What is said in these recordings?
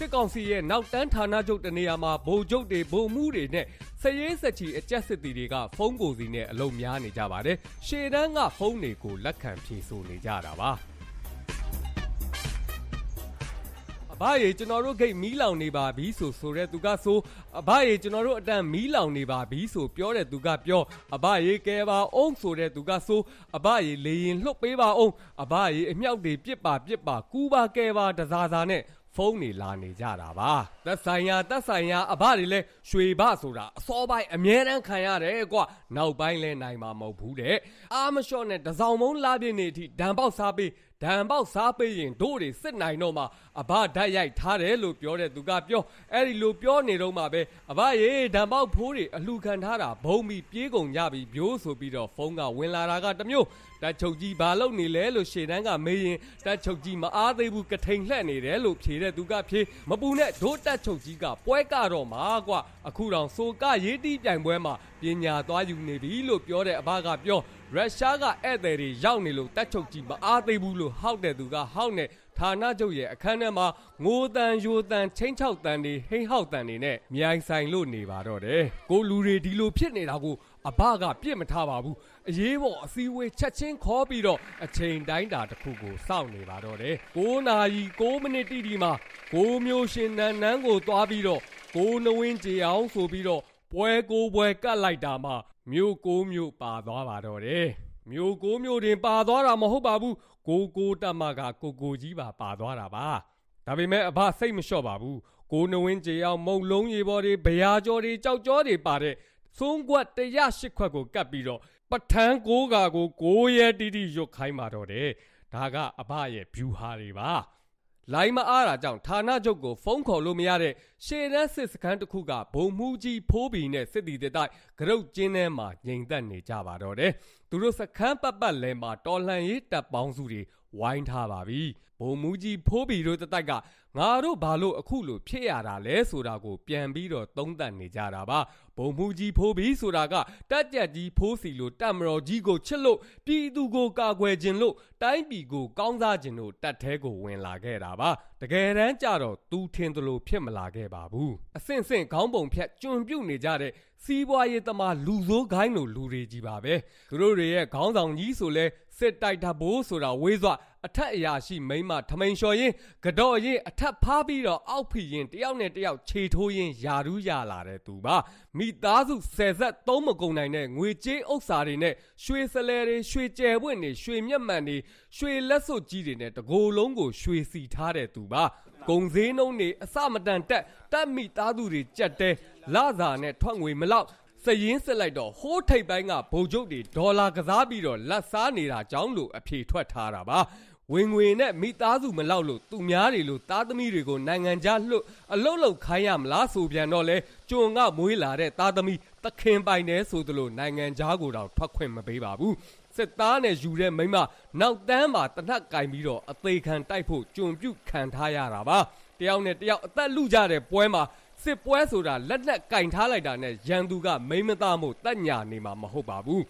စစ်ကောင်စီရဲ့နောက်တန်းဌာနချုပ်တနေရာမှာဗိုလ်ချုပ်တွေဗိုလ်မှူးတွေနဲ့စရေးစချီအကြက်စစ်တီတွေကဖုန်းကိုစီနဲ့အလုံများနေကြပါတယ်ရှေ့တန်းကဖုန်းတွေကိုလက်ခံဖြေဆိုနေကြတာပါအဘရေကျွန်တော်တို့ဂိတ်မီးလောင်နေပါပြီဆိုဆိုတဲ့သူကဆိုအဘရေကျွန်တော်တို့အတန်မီးလောင်နေပါပြီဆိုပြောတဲ့သူကပြောအဘရေကဲပါအောင်ဆိုတဲ့သူကဆိုအဘရေလေရင်လှုပ်ပေးပါအောင်အဘရေအမြောက်တွေပြစ်ပါပြစ်ပါကူပါကဲပါတစားစားနဲ့ ဖုန်းနေလာနေကြတာပါသက်ဆိုင်ရာသက်ဆိုင်ရာအဘတွေလဲရွှေဘဆိုတာအစောပိုင်းအမြဲတမ်းခံရတယ်ကွနောက်ပိုင်းလဲနိုင်မှာမဟုတ်ဘူးတဲ့အာမလျှော့နဲ့တစောင်းမုံလာပြင်းနေအထိဒံပေါက်စားပေးဒံပေါက်စားပေးရင်တို့တွေစစ်နိုင်တော့မှအဘဓာတ်ရိုက်ထားတယ်လို့ပြောတဲ့သူကပြောအဲ့ဒီလိုပြောနေတော့မှပဲအဘရေဒံပေါက်ဖိုးတွေအလှခံထားတာဘုံပြီးပြေးကုန်ကြပြီပြိုးဆိုပြီးတော့ဖုန်းကဝင်လာတာကတမျိုးတက်ချုပ်ကြီးဘာလုပ်နေလဲလို့ရှေ့တန်းကမေးရင်တက်ချုပ်ကြီးမအားသေးဘူးကထိန်လှက်နေတယ်လို့ဖြေတဲ့သူကဖြေမပူနဲ့ဒိုးတက်ချုပ်ကြီးကပွဲကတော့မှာကွာအခုတောင်ဆိုကရေးတီးပြိုင်ပွဲမှာပညာသွားယူနေပြီလို့ပြောတဲ့အဘကပြောရုရှားကဧည့်သည်တွေရောက်နေလို့တက်ချုပ်ကြီးမအားသေးဘူးလို့ဟောက်တဲ့သူကဟောက်နဲ့ဌာနချုပ်ရဲ့အခန်းထဲမှာငိုတန်ယိုတန်ချင်းချောက်တန်တွေဟိဟောက်တန်တွေနဲ့မြိုင်ဆိုင်လို့နေပါတော့တယ်ကိုလူတွေဒီလိုဖြစ်နေတာကိုအဘကပြစ်မထားပါဘူးအရေးပေါ်အစည်းအဝေးချက်ချင်းခေါ်ပြီးတော့အချိန်တိုင်းတာတစ်ခုကိုစောင့်နေပါတော့တယ်9နာရီ9မိနစ်တိတိမှာ9မျိုးရှင်နန်းနန်းကိုသွားပြီးတော့9နဝင်းကြေအောင်ဆိုပြီးတော့ ပွဲကိုပွဲကတ်လိုက်တာမှမြို့ကိုမြို့ပါသွားပါတော့တယ်မြို့ကိုမြို့တင်ပါသွားတာမဟုတ်ပါဘူးကိုကိုတက်မကကိုကိုကြီးပါပါသွားတာပါဒါပေမဲ့အဘစိတ်မလျှော့ပါဘူးကိုနဝင်းကြေအောင်မုံလုံးရေပေါ်တွေဗျာကြော်တွေကြောက်ကြောတွေပါတဲ့သုံးခွက်108ခွက်ကိုကတ်ပြီးတော့ပထန်းကိုကာကိုကိုရဲတီတီရွတ်ခိုင်းပါတော့တယ်ဒါကအဘရဲ့ view ဟာတွေပါ လိုင်းမအားတာကြောင့်ဌာနချုပ်ကိုဖုန်းခေါ်လို့မရတဲ့ရှေ့တန်းစစ်စခန်းတစ်ခုကဘုံမှုကြီးဖိုးဘီနဲ့စစ်တီတဲ့တိုက်ကရုတ်ကျင်းထဲမှာငြိမ်သက်နေကြပါတော့တယ်။သူတို့စခန်းပတ်ပတ်လဲမှာတော်လှန်ရေးတပ်ပေါင်းစုတွေ ဝိုင်းထားပါပြီ။ဘုံမှုကြီးဖိုးဘီတို့တိုက်ကငါတို့ဘာလို့အခုလိုဖြစ်ရတာလဲဆိုတာကို ပြန်ပြီးတော့သုံးသပ်နေကြတာပါဘုံမှုကြီးဖိုးပြီးဆိုတာကတက်ကြက်ကြီးဖိုးစီလို့တက်မတော်ကြီးကိုချစ်လို့ပြည်သူကိုကာကွယ်ခြင်းလို့တိုင်းပြည်ကိုကောင်းစားခြင်းလို့တက်သေးကိုဝင်လာခဲ့တာပါတကယ်တမ်းကြတော့သူထင်သလိုဖြစ်မလာခဲ့ပါဘူးအဆင့်ဆင့်ခေါင်းပုံဖြတ်ကျွံပြုတ်နေကြတဲ့ စီးပွားရေးသမားလူဆိုးခိုင်းလိုလူတွေကြီးပါပဲသူတို့တွေရဲ့ခေါင်းဆောင်ကြီးဆိုလဲစစ်တိုက်တာဘိုးဆိုတာဝေးစွအထက်အရာရှိမိမထမိန်လျှော်ရင်ကတော့ရင်အထက်ဖားပြီးတော့အောက်ဖီရင်တယောက်နဲ့တယောက်ခြေထိုးရင်ယာရူးရလာတဲ့သူပါမိသားစုဆယ်ဆက်သုံးမကုန်နိုင်တဲ့ငွေကြေးဥစ္စာတွေနဲ့ရွှေစလဲတွေရွှေကြယ်ပွင့်တွေရွှေမျက်မှန်တွေရွှေလက်စွပ်ကြီးတွေနဲ့တကိုယ်လုံးကိုရွှေစီထားတဲ့သူပါ ကုံစည်းနှုံးတွေအစမတန်တက်တက်မိသားစုတွေကြက်တဲလစာနဲ့ထွက်ငွေမလောက်စရင်စစ်လိုက်တော့ဟိုးထိပ်ပိုင်းကဗိုလ်ချုပ်တွေဒေါ်လာကစားပြီးတော့လက်စားနေတာကြောင်းလို့အဖြေထွက်ထားတာပါဝင်ငွေနဲ့မိသားစုမလောက်လို့သူများတွေလို့သားသမီးတွေကိုနိုင်ငံခြားလွတ်အလုတ်လုတ်ခိုင်းရမလားဆိုပြန်တော့လဲကျွံကမွေးလာတဲ့သားသမီးသခင်ပိုင်တယ်ဆိုသလိုနိုင်ငံခြားကိုတော့ထွက်ခွင့်မပေးပါဘူး စစ်သားနဲ့ယူတဲ့မိမနောက်တန်းမှာတနက်ကင်ပြီးတော့အသေးခံတိုက်ဖို့ကြုံပြုတ်ခံထားရတာပါတယောက်နဲ့တယောက်အသက်လူကြတဲ့ပွဲမှာစစ်ပွဲဆိုတာလက်နက်ကင်ထားလိုက်တာနဲ့ရန်သူကမိမသားမို့တက်ညာနေမှာမဟုတ်ပါဘူး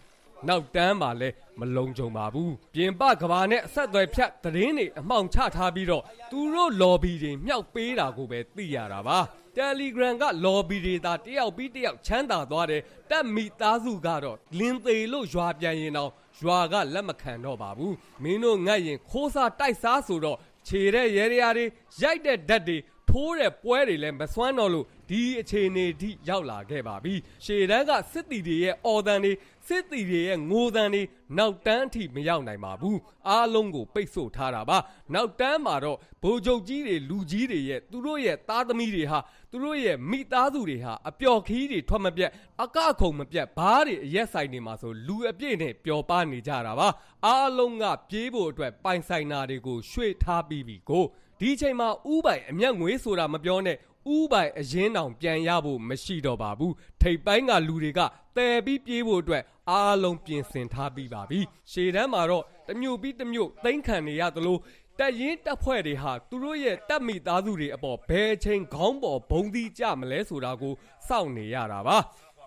နောက်တန်းမှာလဲမလုံခြုံပါဘူးပြင်ပကဘာနဲ့အဆက်အသွယ်ဖြတ်သတင်းတွေအမှောင်ချထားပြီးတော့သူတို့ lobby တွေမြှောက်ပေးတာကိုပဲသိရတာပါ Telegram က lobby တွေသာတယောက်ပြီးတယောက်ချမ်းသာသွားတယ်တက်မိသားစုကတော့လင်းသေးလို့ရွာပြန်ရင်တော့ ရွာကလက်မခံတော့ပါဘူးမင်းတို့ငတ်ရင်ခိုးစားတိုက်စားဆိုတော့ခြေတဲ့ရဲရတွေရိုက်တဲ့ဓာတ်တွေ ထိုးတဲ့ပွဲတွေလည်းမစွမ်းတော့လို့ဒီအခြေအနေထိရောက်လာခဲ့ပါပြီရှေ့တန်းကစစ်တီတွေရဲ့အော်တန်တွေစစ်တီတွေရဲ့ငိုတန်တွေနောက်တန်းအထိမရောက်နိုင်ပါဘူးအားလုံးကိုပိတ်ဆို့ထားတာပါနောက်တန်းမှာတော့ဗိုလ်ချုပ်ကြီးတွေလူကြီးတွေရဲ့သူတို့ရဲ့သားသမီးတွေဟာသူတို့ရဲ့မိသားစုတွေဟာအပျော်ခီးတွေထွက်မပြတ်အကခုံမပြတ်ဘားတွေအရက်ဆိုင်တွေမှာဆိုလူအပြည့်နဲ့ပျော်ပါနေကြတာပါအားလုံးကပြေးဖို့အတွက်ပိုင်ဆိုင်တာတွေကိုရွှေ့ထားပြီးပြီကို ဒီချိန်မှာဥပိုင်အမျက်ငွေဆိုတာမပြောနဲ့ဥပိုင်အရင်တောင်ပြန်ရဖို့မရှိတော့ပါဘူးထိပ်ပိုင်းကလူတွေကတဲပြီးပြေးဖို့အတွက်အားလုံးပြင်ဆင်ထားပြီးပါပြီရှေ့တန်းမှာတော့တမျိုးပြီးတမျိုးသိမ့်ခံနေရသလိုတက်ရင်တက်ဖွဲ့တွေဟာသူတို့ရဲ့တက်မိသားစုတွေအပေါ်ဘယ်ချိန်ခေါင်းပေါ်ဘုံသီးကြမလဲဆိုတာကိုစောင့်နေရတာပါ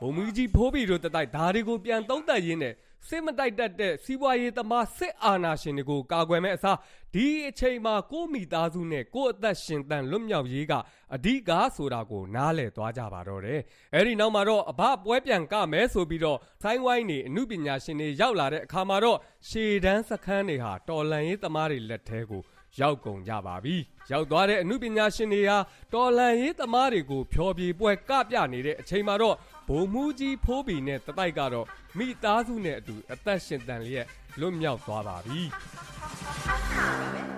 ဘုံမူကြီးဖိုးဘီတို့တိုက်ဒါတွေကိုပြန်သုံးသပ်ရင်းနဲ့စစ်မတိုက်တတ်တဲ့စီးပွားရေးသမားစစ်အာဏာရှင်တွေကိုကာကွယ်မဲ့အစားဒီအချိန်မှာကိုမိသားစုနဲ့ကိုအသက်ရှင်တန်လွတ်မြောက်ရေးကအဓိကဆိုတာကိုနားလည်သွားကြပါတော့တယ်။အဲဒီနောက်မှာတော့အဘပွဲပြန်ကမယ်ဆိုပြီးတော့ဆိုင်းဝိုင်းနေအမှုပညာရှင်တွေရောက်လာတဲ့အခါမှာတော့ရှေတန်းစခန်းတွေဟာတော်လန်ရေးသမားတွေလက်ထဲကို ရောက်ကုန်ကြပါပြီ။ရောက်သွားတဲ့အမှုပညာရှင်တွေဟာတော်လန်ရေးသမားတွေကိုဖျော်ဖြေပွဲကပြနေတဲ့အချိန်မှာတော့ဘုံမူကြီးဖိုးဘီနဲ့တတိုက်ကတော့မိသားစုနဲ့အတူအသက်ရှင်တန်လျက်လွတ်မြောက်သွားပါပြီ။